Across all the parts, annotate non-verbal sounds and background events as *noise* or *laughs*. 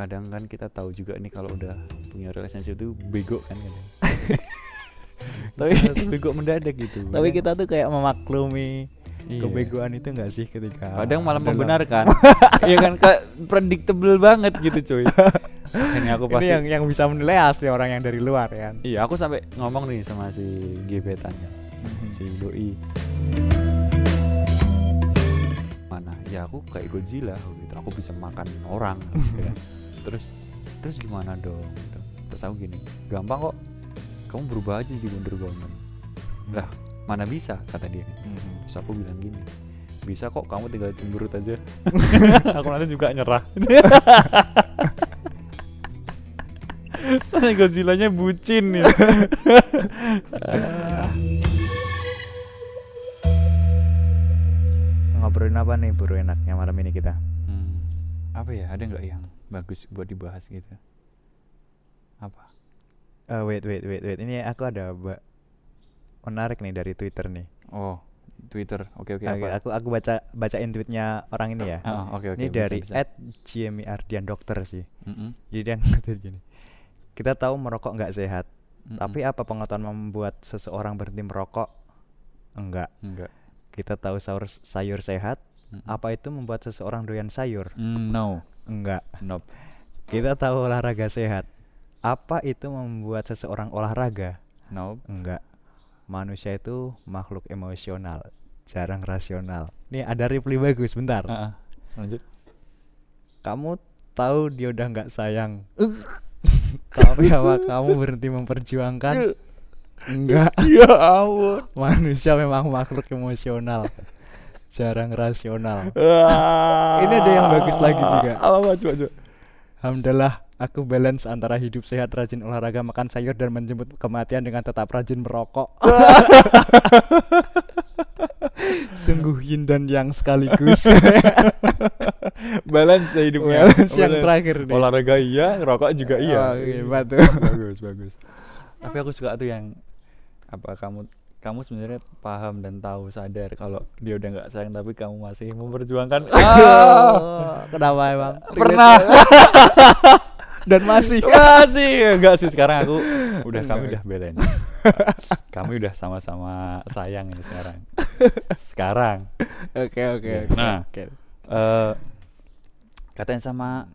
kadang kan kita tahu juga nih kalau udah punya relationship itu bego kan kadang. *laughs* Tapi- tuh *laughs* bego mendadak gitu. Tapi Kadang- kita tuh kayak memaklumi Iya. kebegoan itu enggak sih ketika kadang malah membenarkan. *laughs* Iya kan kayak predictable banget gitu cuy. Ini aku ini pasti yang yang bisa menilai asli orang yang dari luar kan iya aku sampai ngomong nih sama si gebetan. Kan, si doi. Mana? Ya aku kayak Godzilla gitu. Aku bisa makan orang gitu kan. Terus terus gimana dong gitu. terus aku gini gampang kok. Kamu berubah aja jadi Wonder Woman. Lah mana bisa kata dia. Mhm. terus aku bilang gini bisa kok kamu tinggal cemberut aja. *laughs* Aku nanti juga nyerah. *laughs* Soalnya Godzilla-nya bucin ya. *laughs* Ngobrolin apa nih buru enaknya malam ini kita? Hmm, apa ya ada nggak yang bagus buat dibahas gitu. Apa? Eh, wait wait wait wait. Ini aku ada ba- menarik nih dari twitter nih. Oh Twitter. Oke oke Oke, apa? aku aku baca bacain tweetnya orang ini ya. Ah, oke oke. Ini bisa, dari at Jimmy Ardian dokter sih. Mm-mm, jadi dia *laughs* nge-tweet gini kita tahu merokok nggak sehat mm-mm. tapi apa pengetahuan membuat seseorang berhenti merokok? Enggak. Enggak. Kita tahu sayur sayur sehat Apa itu membuat seseorang doyan sayur? Mm, no. Enggak. Nope. Kita tahu olahraga sehat. Apa itu membuat seseorang olahraga? Nope. Enggak. Manusia itu makhluk emosional jarang rasional. Nih ada reply bagus bentar. Ah, ah. lanjut. Kamu tahu dia udah nggak sayang? *laughs* Tapi apa kamu berhenti memperjuangkan? Enggak. Ya ampun. Manusia memang makhluk emosional jarang rasional. Ini ada yang bagus lagi juga. apa coba coba. Alhamdulillah aku balance antara hidup sehat rajin olahraga makan sayur dan menjemput kematian dengan tetap rajin merokok. *laughs* Sungguh yin dan yang sekaligus. *laughs* Balance ya hidupnya. Balance yang terakhir nih. olahraga iya rokok juga iya. Oh, tuh. *laughs* bagus bagus. Tapi aku suka tuh yang apa kamu kamu sebenarnya paham dan tahu sadar kalau dia udah nggak sayang tapi kamu masih memperjuangkan. Oh, kenapa emang? Pernah. *laughs* Dan masih. Masih. Enggak sih sekarang aku udah kami udah belain. Kami udah sama-sama sayang ya sekarang. Sekarang. Oke oke Iya. oke. Nah. oke. eh katanya sama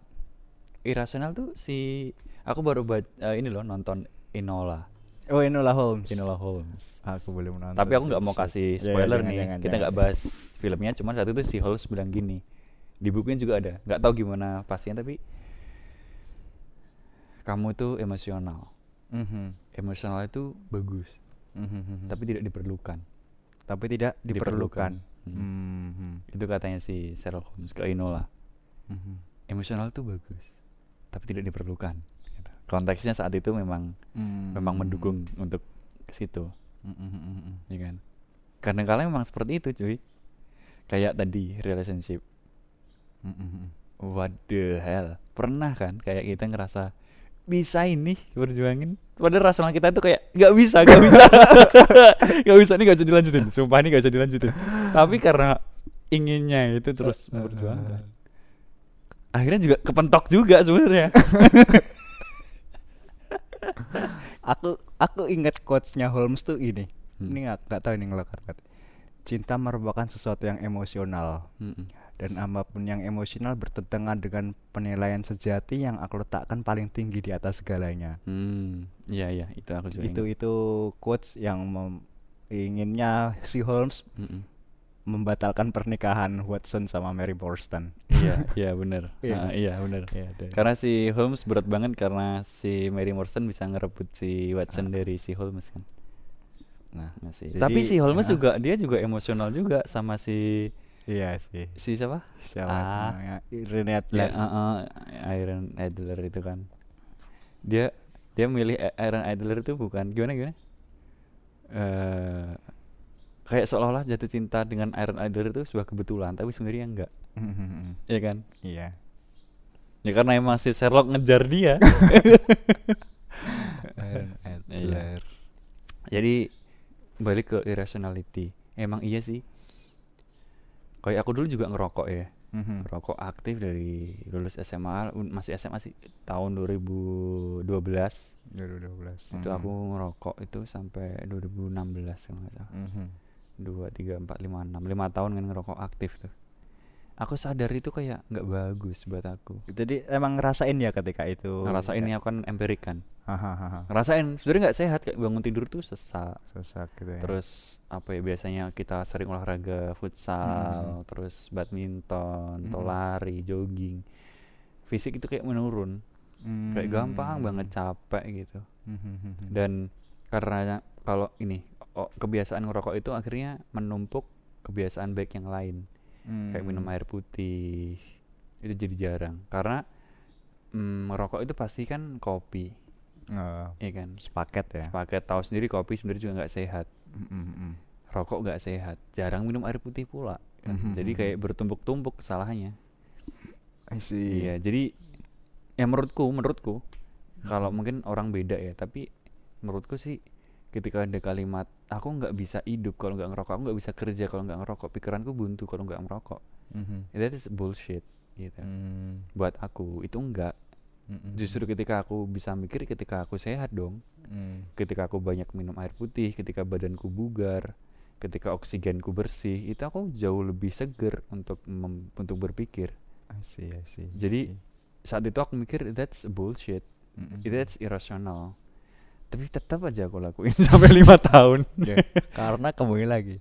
irasional tuh si aku baru baca ini loh nonton Inola oh Enola Holmes. Inola Holmes. Aku belum nonton tapi aku nggak mau kasih Ya, ya, spoiler jangan, nih. jangan, kita nggak bahas filmnya cuman saat itu si Holmes bilang gini. Di bukunya juga ada. Nggak tahu gimana pastinya tapi kamu tuh emosional. Mhm, emosional itu bagus mhm, mhm. tapi tidak diperlukan. Tapi tidak diperlukan, Diperlukan. Hmm. Mhm, itu katanya si Sherlock Holmes ke Inola mhm. emosional itu bagus tapi tidak diperlukan. Konteksnya saat itu memang memang Hmm. mendukung untuk ke situ. Mhm, mhm. ya kan? Karena kalian memang seperti itu cuy. Kayak tadi relationship. Mhm, mhm. what the hell. Pernah kan kayak kita ngerasa bisa ini berjuangin padahal rasional kita itu kayak nggak bisa nggak bisa. *laughs* Nggak bisa ini nggak bisa dilanjutin. Sumpah ini nggak bisa dilanjutin. Tapi karena inginnya itu terus memperjuangkan. akhirnya juga kepentok juga sebenarnya *laughs* aku aku ingat quotesnya Holmes tuh ini Hmm. ini nggak nggak tahu ini ngelakar cinta merupakan sesuatu yang emosional Mm-mm. dan apa pun yang emosional bertentangan dengan penilaian sejati yang aku letakkan paling tinggi di atas segalanya Hmm, iya iya itu aku juga itu ingat. itu quotes yang mem- inginnya si Holmes Mm-mm. Membatalkan pernikahan Watson sama Mary Borston. Iya. *laughs* Iya bener. Iya. Ah, iya bener. Iya, dari- karena si Holmes berat banget karena si Mary Morstan bisa ngerebut si Watson dari si Holmes kan. Nah Nah, sih. Jadi- tapi si Holmes Ah. juga dia juga emosional juga sama si iya sih. Si siapa? Siapa? Ah. Irene Ya, Adler uh, uh, Iron Adler itu kan. Dia dia milih I- Iron Adler itu bukan gimana gimana? Eh kayak seolah-olah jatuh cinta dengan Iron Adler itu sebuah kebetulan tapi sebenarnya enggak. Ya kan? Iya. Ya karena emang si Sherlock ngejar dia. *laughs* Iron Iya. Jadi balik ke irrationality. Emang iya sih. Kayak aku dulu juga ngerokok ya. Mhm. rokok aktif dari lulus SMA masih SMA sih tahun 2012 2012. itu Mhm. aku ngerokok itu sampai 2016 kalau nggak salah. Mhm. Dua tiga empat lima enam lima tahun kan ngerokok aktif tuh aku sadar itu kayak nggak bagus buat aku Jadi emang ngerasain ya ketika itu. ngerasain ya. ini aku kan empirik kan Hahaha. ngerasain sebenarnya nggak sehat kayak bangun tidur tuh sesak Sesak gitu ya. terus apa ya biasanya kita sering olahraga futsal terus badminton atau Mhm. lari jogging fisik itu kayak menurun kayak gampang Hmm. banget capek gitu Mhm. dan karena kalau ini oh, kebiasaan ngerokok itu akhirnya menumpuk kebiasaan baik yang lain kayak minum Hmm. air putih itu jadi jarang karena mm, merokok itu pasti kan kopi Oh, ya kan sepaket ya. sepaket tahu sendiri kopi sebenarnya juga nggak sehat Mhm. rokok nggak sehat jarang minum air putih pula kan. Mhm. jadi kayak bertumpuk-tumpuk kesalahannya I see. iya jadi ya menurutku menurutku kalau Mhm. mungkin orang beda ya tapi menurutku sih ketika ada kalimat aku nggak bisa hidup kalau nggak ngerokok aku nggak bisa kerja kalau nggak ngerokok pikiranku buntu kalau nggak ngerokok Mhm. that is bullshit gitu Hmm. buat aku itu enggak Mhm. justru ketika aku bisa mikir ketika aku sehat dong Hmm. ketika aku banyak minum air putih ketika badanku bugar ketika oksigenku bersih itu aku jauh lebih seger untuk mem- untuk berpikir I see, I see. Jadi, saat itu aku mikir that's bullshit Mhm. itu that's irrational tapi tetap aja aku lakuin *laughs* sampai lima tahun. Ya, karena kembali lagi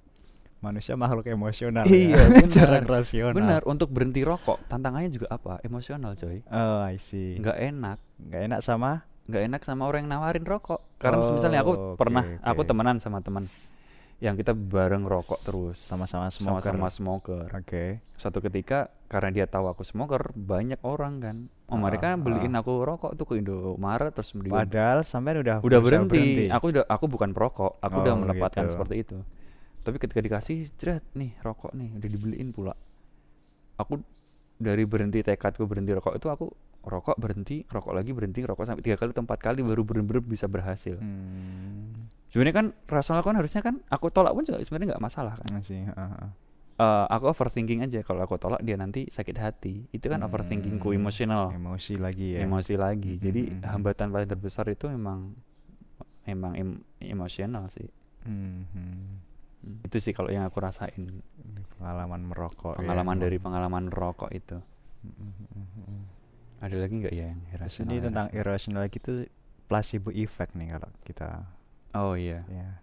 manusia makhluk emosional Iya, ya. benar. jarang rasional. Benar untuk berhenti rokok tantangannya juga apa? Emosional coy. Oh I see. Nggak enak. Nggak enak sama? Nggak enak sama orang yang nawarin rokok. Karena Oh, misalnya aku oke, pernah aku oke. temenan sama teman yang kita bareng rokok terus. Sama-sama smoker. sama-sama smoker. Oke. Suatu ketika karena dia tahu aku smoker banyak orang kan oh mereka Ah, beliin ah. aku rokok tuh ke Indomaret terus beli padahal sampai udah udah berusaha berhenti. aku udah aku bukan perokok aku udah Oh, menempatkan gitu. seperti itu tapi ketika dikasih jret nih rokok nih udah dibeliin pula aku dari berhenti tekadku berhenti rokok itu aku rokok berhenti rokok lagi berhenti rokok sampai tiga kali atau empat kali baru bener-bener bisa berhasil hmm. sebenarnya kan rasional kan harusnya kan aku tolak pun juga sebenarnya nggak masalah kan I see, ah, Eh, aku overthinking aja. Kalau aku tolak dia nanti sakit hati. Itu kan overthinkingku Hmm, emosional. emosi lagi ya. Emosi lagi. Jadi Mhm, mhm. hambatan paling terbesar itu memang memang em- emosional sih. Mhm. Hmm, itu sih kalau yang aku rasain. Pengalaman merokok ya, pengalaman dari emang. pengalaman rokok itu. Ada lagi nggak ya yang Terus irrasional ini tentang irrational gitu placebo effect nih kalau kita oh iya. Ya.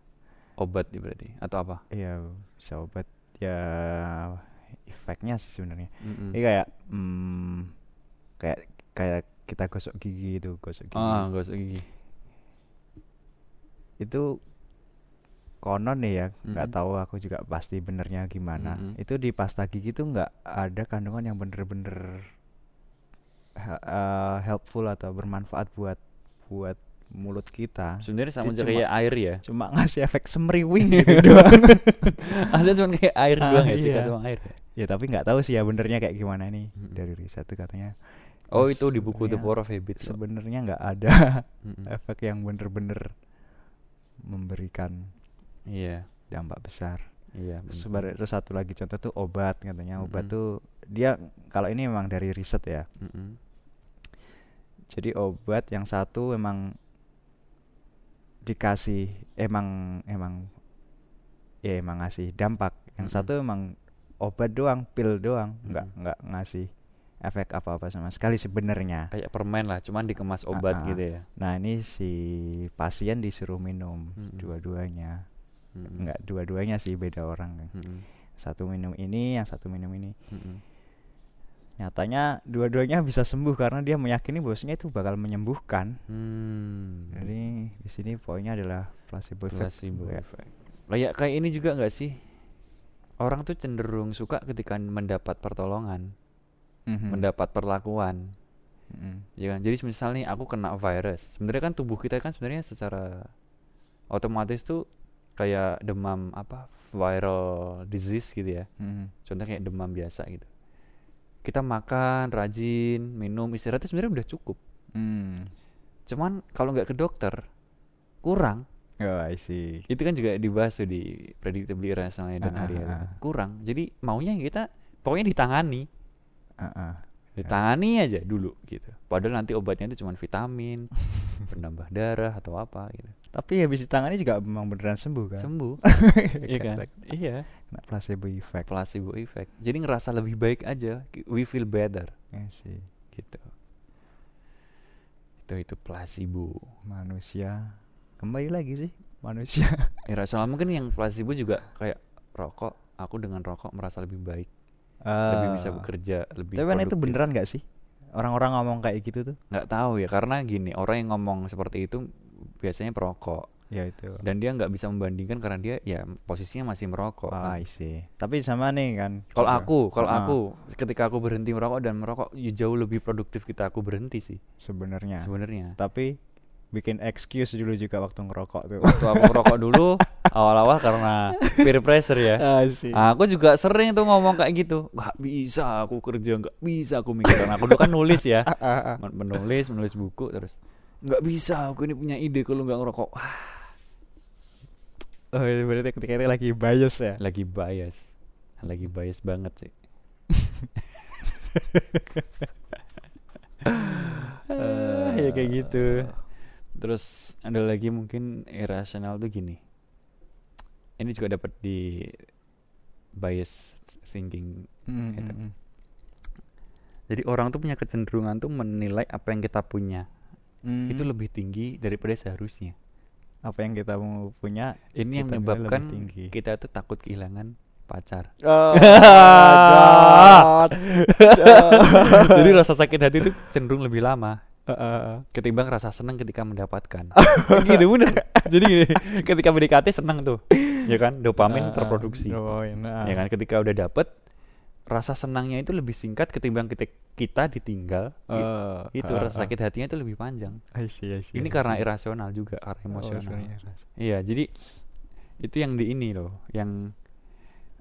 Obat ya berarti atau apa? Ya bisa obat ya efeknya sih sebenarnya Mm-mm. ini kayak hmm, kayak kayak kita gosok gigi itu gosok gigi ah gosok gigi itu konon nih ya nggak Mm-mm. tahu aku juga pasti benernya gimana Mm-mm. itu di pasta gigi tuh nggak ada kandungan yang bener-bener eh, helpful atau bermanfaat buat buat mulut kita sebenarnya sama aja kayak air ya cuma ngasih efek semriwing *laughs* gitu doang asli cuma kayak air Ah, doang ya sih iya. sama air ya? ya tapi nggak tahu sih ya benernya kayak gimana nih Mm-mm. dari riset tuh katanya oh itu di buku The Sebenarnya- Power of Habit sebenarnya nggak ada Mm-mm. *laughs* efek yang bener-bener memberikan iya dampak besar iya bener. Sebar terus satu lagi contoh tuh obat katanya obat Mm-mm. tuh dia kalau ini memang dari riset ya Mm-mm. jadi obat yang satu emang dikasih emang emang ya emang ngasih dampak yang Mm-mm. satu emang obat doang pil doang nggak Mm-mm. nggak ngasih efek apa apa sama sekali sebenarnya kayak permen lah cuman dikemas obat Ah, ah. gitu ya nah ini si pasien disuruh minum Mm-mm. dua-duanya Mm-mm. nggak dua-duanya sih beda orang Mm-mm. satu minum ini yang satu minum ini Mm-mm. Nyatanya dua-duanya bisa sembuh karena dia meyakini bahwasanya itu bakal menyembuhkan Hmm. jadi di sini poinnya adalah placebo effect placebo Ya. effect. Kayak kayak ini juga nggak sih? Orang tuh cenderung suka ketika mendapat pertolongan, Mhm. mendapat perlakuan. Mhm. Ya kan? Jadi misal nih aku kena virus. Sebenarnya kan tubuh kita kan sebenarnya secara otomatis tuh kayak demam apa viral disease gitu ya. Mhm. Contohnya kayak demam biasa gitu. Kita makan, rajin, minum, istirahat itu sebenarnya udah cukup. Hmm. Cuman kalau nggak ke dokter kurang Oh, I see. itu kan juga dibahas tuh di predictably irrationalnya dan Ah, Arya ah, ah. kurang jadi maunya kita pokoknya ditangani Heeh. ditangani aja dulu gitu padahal nanti obatnya itu cuma vitamin *laughs* penambah darah atau apa gitu Tapi habis ditangani juga memang beneran sembuh kan? sembuh *laughs* iya kan iya Kena placebo effect. placebo effect jadi ngerasa lebih baik aja we feel better Ya sih. gitu itu itu placebo Manusia kembali lagi sih manusia. *laughs* irasional mungkin yang placebo juga kayak rokok aku dengan rokok merasa lebih baik lebih bisa Ah. bekerja lebih Tapi kan itu produktif. beneran nggak sih? Orang-orang ngomong kayak gitu tuh? nggak tahu ya karena gini orang yang ngomong seperti itu biasanya perokok Ya itu. dan dia nggak bisa membandingkan karena dia ya posisinya masih merokok Ah, kan. I see. Tapi sama nih kan. kalau gitu. aku kalau Ah, aku ketika aku berhenti merokok dan merokok ya jauh lebih produktif kita aku berhenti sih sebenarnya. sebenarnya Tapi bikin excuse dulu juga waktu ngerokok tuh. waktu aku merokok dulu *laughs* awal-awal karena peer pressure ya Ah, sih. aku juga sering tuh ngomong kayak gitu nggak bisa aku kerja nggak bisa aku mikir karena aku dulu kan nulis ya *laughs* Ah, ah. Men- menulis menulis buku terus nggak bisa aku ini punya ide kalau nggak ngerokok. Wah, Oh, itu berarti ketika itu lagi bias ya. lagi bias. Lagi bias banget sih. Ah, ya kayak gitu. Terus ada lagi mungkin irasional tuh gini. Ini juga dapat di bias thinking Hmm, Gitu. jadi orang tuh punya kecenderungan tuh menilai apa yang kita punya Hmm. itu lebih tinggi daripada seharusnya. Apa yang kita mau punya ini yang menyebabkan kita tuh takut kehilangan pacar. *laughs* Oh, *laughs* God. *laughs* jadi rasa sakit hati itu cenderung lebih lama ketimbang rasa senang ketika mendapatkan. Gitu bener. Jadi gini ketika PDKT senang tuh. Ya kan dopamin terproduksi. Ya kan ketika udah dapet rasa senangnya itu lebih singkat ketimbang kita kita ditinggal i- itu rasa sakit hatinya itu lebih panjang. Ini karena irasional juga Oh, karena emosional iya jadi itu yang di ini loh yang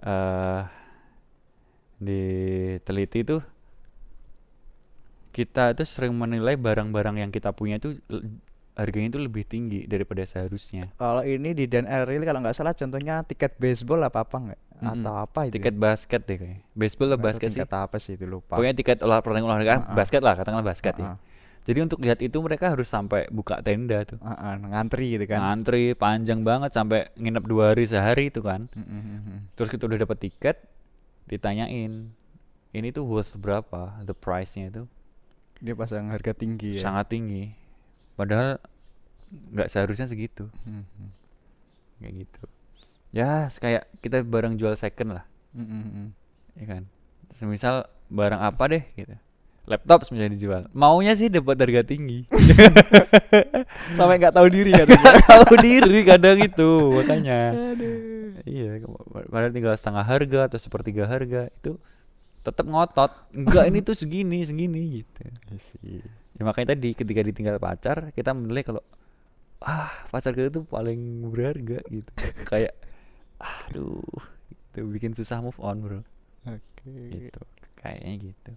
eh diteliti tuh kita itu sering menilai barang-barang yang kita punya itu harganya itu lebih tinggi daripada seharusnya. Kalau ini di Dan Ariely kalau nggak salah contohnya tiket baseball apa apa nggak? Mhm. Atau apa itu? tiket basket deh kayak baseball atau basket sih tiket apa sih itu lupa. pokoknya tiket olah pertandingan olahraga Ah, ah. basket lah katakanlah basket ya Ah, ah. jadi untuk lihat itu mereka harus sampai buka tenda tuh ah, ngantri gitu kan. ngantri panjang banget sampai nginep dua hari sehari itu kan mm. terus kita udah dapat tiket ditanyain ini tuh worth berapa the price-nya itu Dia pasang harga tinggi ya. sangat tinggi padahal nggak seharusnya segitu mm. kayak gitu ya kayak kita barang jual second lah. Mm, mm, mm. ya kan? Semisal barang apa deh gitu. Laptop misalnya dijual. Maunya sih dapat harga tinggi. *laughs* Sampai nggak tahu diri kan. tahu diri kadang itu makanya. Iya padahal tinggal setengah harga atau sepertiga harga itu tetap ngotot. Enggak ini tuh segini segini gitu. Ya makanya tadi ketika ditinggal pacar kita menilai kalau ah pacar kita tuh paling berharga gitu. Kayak aduh itu bikin susah move on bro. Oke. gitu kayaknya gitu.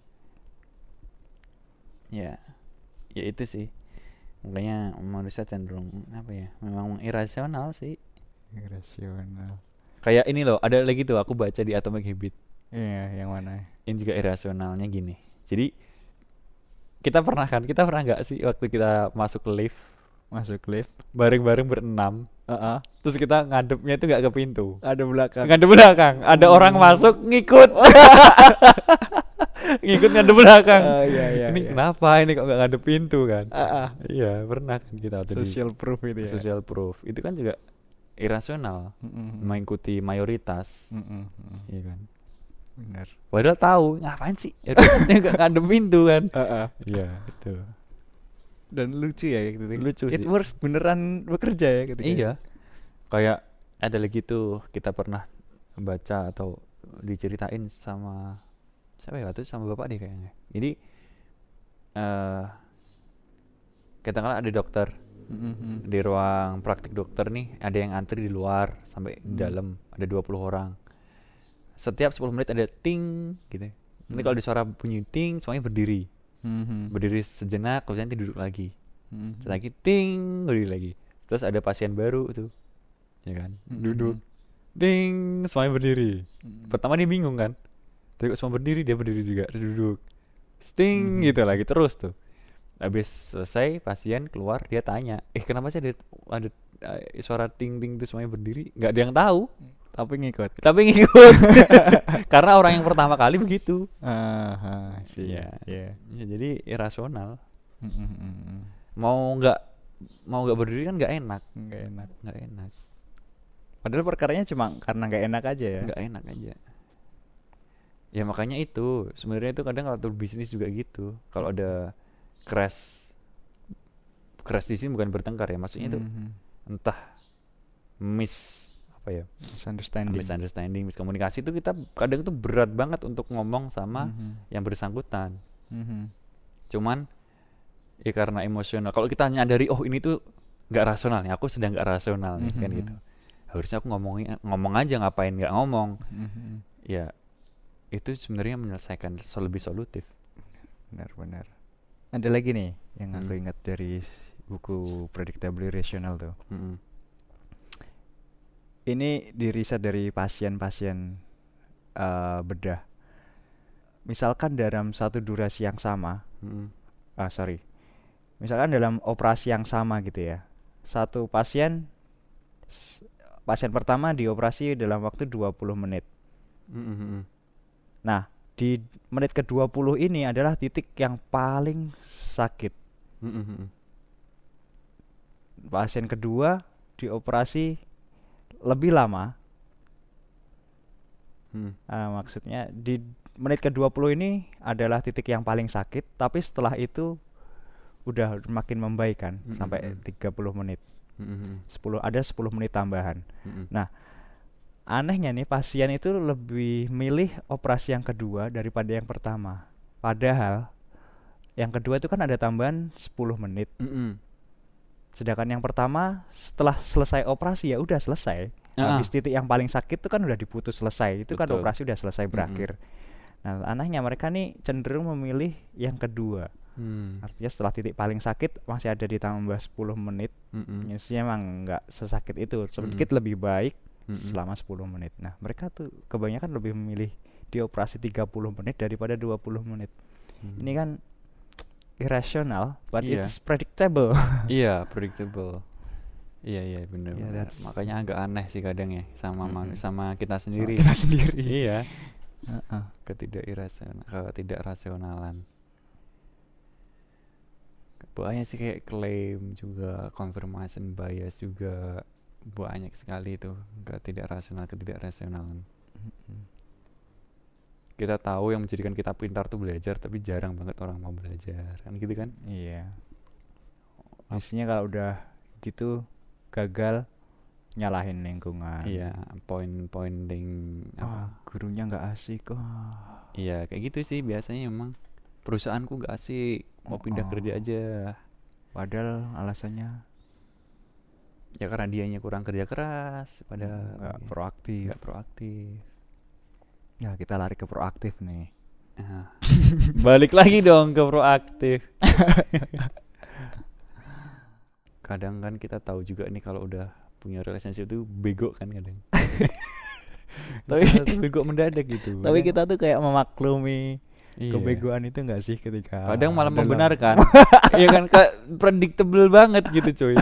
Ya ya itu sih. Makanya manusia cenderung apa ya memang irasional sih. Irasional. kayak ini loh ada lagi tuh aku baca di Atomic Habit. Iya, yang mana? ini juga irasionalnya gini. Jadi kita pernah kan kita pernah nggak sih waktu kita masuk lift Masuk lift. bareng-bareng berenam Heeh. terus kita ngadepnya itu nggak ke pintu Ada belakang. ngadep belakang ada orang masuk ngikut *laughs* ngikut ngadep belakang Oh, iya, iya, ini iya. kenapa ini kok nggak ngadep pintu kan Ah, ah. iya pernah kan kita waktu di Social proof itu ya. social proof itu kan juga irasional Mm, mm, mm. mengikuti mayoritas Mm, mm, mm. iya kan Benar. padahal tahu ngapain sih *laughs* ya ngadep pintu kan Heeh. iya itu Dan lucu ya gitu. Lucu It sih. works beneran bekerja ya ketika iya kayak ada lagi tuh kita pernah baca atau diceritain sama siapa ya waktu itu sama bapak deh kayaknya jadi eh katakanlah ada dokter Mm, mm, mm. di ruang praktik dokter nih ada yang antri di luar sampai di Hmm. dalam ada 20 orang setiap 10 menit ada ting gitu nanti kalau Hmm. ada suara bunyi ting semuanya berdiri Mm, mm. berdiri sejenak kemudian duduk lagi. Mm, Terus lagi ting berdiri lagi. Terus ada pasien baru tuh ya kan? Mm, duduk ding semuanya berdiri. Mm. pertama dia bingung kan? Tapi kok semua berdiri dia berdiri juga terus duduk. Sting Mhm. gitu lagi terus tuh. Habis selesai pasien keluar dia tanya eh kenapa sih ada ada eh, suara ting ting itu semuanya berdiri? Nggak ada yang tahu Tapi ngikut. tapi ngikut *laughs* karena orang yang pertama kali begitu Ah, sih. Iya. Iya. Ya, jadi irasional Mm, mm, mm, mm. mau nggak mau nggak berdiri kan nggak enak Nggak enak. nggak enak Padahal perkaranya cuma karena nggak enak aja ya. nggak enak aja ya makanya itu sebenarnya itu kadang kalau bisnis juga gitu kalau ada crash crash di sini bukan bertengkar ya maksudnya itu Mhm. entah miss apa ya Misunderstanding. misunderstanding miskomunikasi itu kita kadang itu berat banget untuk ngomong sama Mhm. yang bersangkutan Mhm. cuman ya karena emosional kalau kita nyadari oh ini tuh nggak rasional nih aku sedang nggak rasional nih kan Mhm. gitu harusnya aku ngomongin ngomong aja ngapain nggak ngomong Mhm. ya itu sebenarnya menyelesaikan lebih solutif Benar-benar. Ada lagi nih yang aku Hmm. ingat dari buku Predictably Rational tuh. Mm-mm. Ini di riset dari pasien-pasien eh, bedah. Misalkan dalam satu durasi yang sama, Mm-mm. ah sorry, misalkan dalam operasi yang sama gitu ya, satu pasien, pasien pertama dioperasi dalam waktu 20 menit. Mm-mm, mm-mm. Nah, di menit ke-20 ini adalah titik yang paling sakit. Mm-mm, mm-mm. Pasien kedua dioperasi lebih lama. Mm. Ah, maksudnya di menit ke-20 ini adalah titik yang paling sakit, tapi setelah itu udah makin membaik kan Mm, sampai mm, mm. 30 menit. Mm-mm, mm-mm. 10 ada 10 menit tambahan. Mm-mm. Nah, anehnya nih pasien itu lebih milih operasi yang kedua daripada yang pertama. Padahal yang kedua itu kan ada tambahan 10 menit. Mm-mm. Sedangkan yang pertama setelah selesai operasi ya udah selesai. Ah. Habis titik yang paling sakit itu kan udah diputus selesai. Itu kan Betul. operasi udah selesai berakhir. Nah, anehnya mereka nih cenderung memilih yang kedua. Mm. Artinya setelah titik paling sakit masih ada ditambah 10 menit. Nyesnya emang nggak sesakit itu. Sedikit lebih baik Mm-mm. selama 10 menit. Nah, mereka tuh kebanyakan lebih memilih dioperasi 30 menit daripada 20 menit. Mm. Ini kan irrational, but Iya. it's predictable. *laughs* Iya, predictable. Iya, iya, benar. Yeah, that's- Makanya agak aneh sih kadang ya sama Mm-mm. manu- sama kita Sama sendiri. kita sendiri. *laughs* iya, Heeh. ketidak irasional, ketidakrasionalan. Banyak sih kayak klaim juga, confirmation bias juga banyak sekali itu ketidakrasional, ketidakrasionalan. Mm-mm. Kita tahu yang menjadikan kita pintar tuh belajar, tapi jarang banget orang mau belajar, kan gitu kan? Iya. Biasanya kalau udah gitu gagal nyalahin lingkungan. Iya, point pointing Ah, apa? gurunya nggak asik. Ah. Iya, kayak gitu sih biasanya emang perusahaanku gak asik, mau pindah Oh. kerja aja. Padahal alasannya Ya karena dianya kurang kerja keras, pada nggak proaktif. nggak proaktif. Ya kita lari ke proaktif nih. *laughs* Balik lagi dong ke proaktif. *laughs* kadang kan kita tahu juga nih kalau udah punya relationship itu bego kan kadang. *laughs* Tapi- bego mendadak gitu. Tapi kita tuh kayak memaklumi iya. kebegoan itu nggak sih ketika kadang malah dalam- membenarkan. Iya kan kayak predictable banget gitu cuy.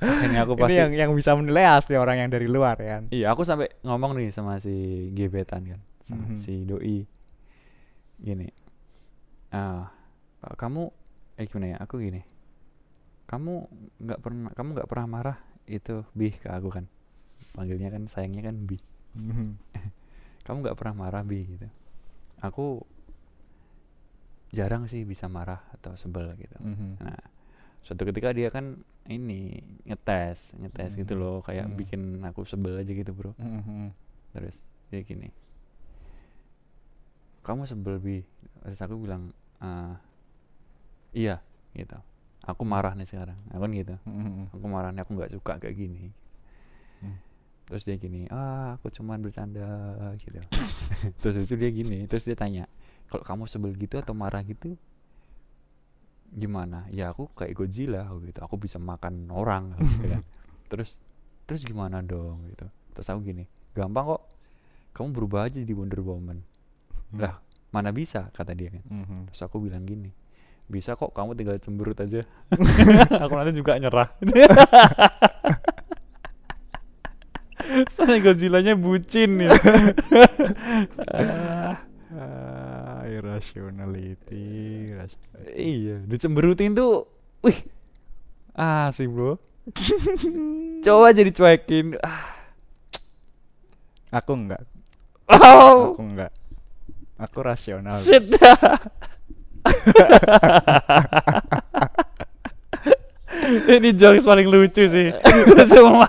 Ini aku Ini pasti yang yang bisa menilai asli orang yang dari luar ya kan. Iya, aku sampai ngomong nih sama si gebetan kan, sama Mhm. si doi. Gini. Ah, "Pak, kamu eh gimana ya? Aku gini. Kamu nggak pernah kamu nggak pernah marah itu Bi ke aku kan. Panggilnya kan sayangnya kan Bi. *laughs* Kamu nggak pernah marah Bi gitu. Aku jarang sih bisa marah atau sebel gitu. Mhm. Nah, suatu ketika dia kan ini ngetes, ngetes gitu Mhm. loh, kayak Mhm. bikin aku sebel aja gitu, Bro. Mhm. Terus dia gini. Kamu sebel, Bi. Terus aku bilang, "Ah, iya, gitu. Aku marah nih sekarang. Aku kan gitu. Mhm. Aku marah nih, aku nggak suka kayak gini. Hmm. Terus dia gini, ah aku cuman bercanda gitu. *laughs* terus itu dia gini, terus dia tanya, kalau kamu sebel gitu atau marah gitu, gimana? Ya aku kayak Godzilla gitu, aku bisa makan orang gitu kan. *laughs* Terus terus gimana dong gitu. Terus aku gini, gampang kok, kamu berubah aja jadi Wonder Woman. Hmm. Lah mana bisa kata dia kan. Mhm. terus aku bilang gini bisa kok kamu tinggal cemberut aja. *laughs* Aku nanti juga nyerah. *laughs* Soalnya Godzilla-nya bucin ya. Ah, Ah, irrationality, iya dicemberutin tuh wih asik bro. Coba jadi cuekin ah Aku enggak, oh. Aku enggak. Aku rasional. shit *laughs* ini jokes paling lucu sih *laughs* semua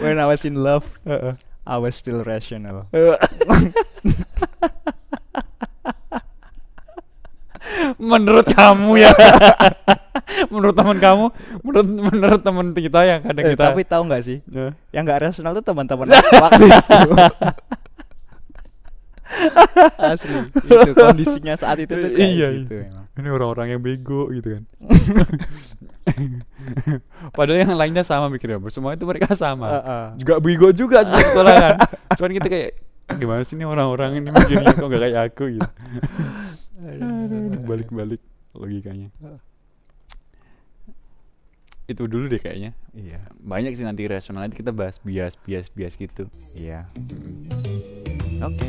When I was in love, I was still rational. *laughs* menurut kamu ya menurut teman kamu menurut menurut teman kita yang kadang Eh, kita tapi tahu nggak sih? Ya. Yang nggak rasional tuh teman-teman waktu itu. Asli, itu kondisinya saat itu tuh kayak Iya, gitu iya. emang. ini orang-orang yang bego gitu kan. *laughs* Padahal yang lainnya sama mikirnya bro. semua itu mereka sama. Heeh. juga bego juga sebenarnya *laughs* sekolah kan. Cuman kita kayak gimana sih ini orang-orang ini mikirnya? Kok gak kayak aku? gitu. Balik-balik logikanya. Itu dulu deh kayaknya. Iya, banyak sih nanti rasional nanti kita bahas bias bias bias gitu. Iya. oke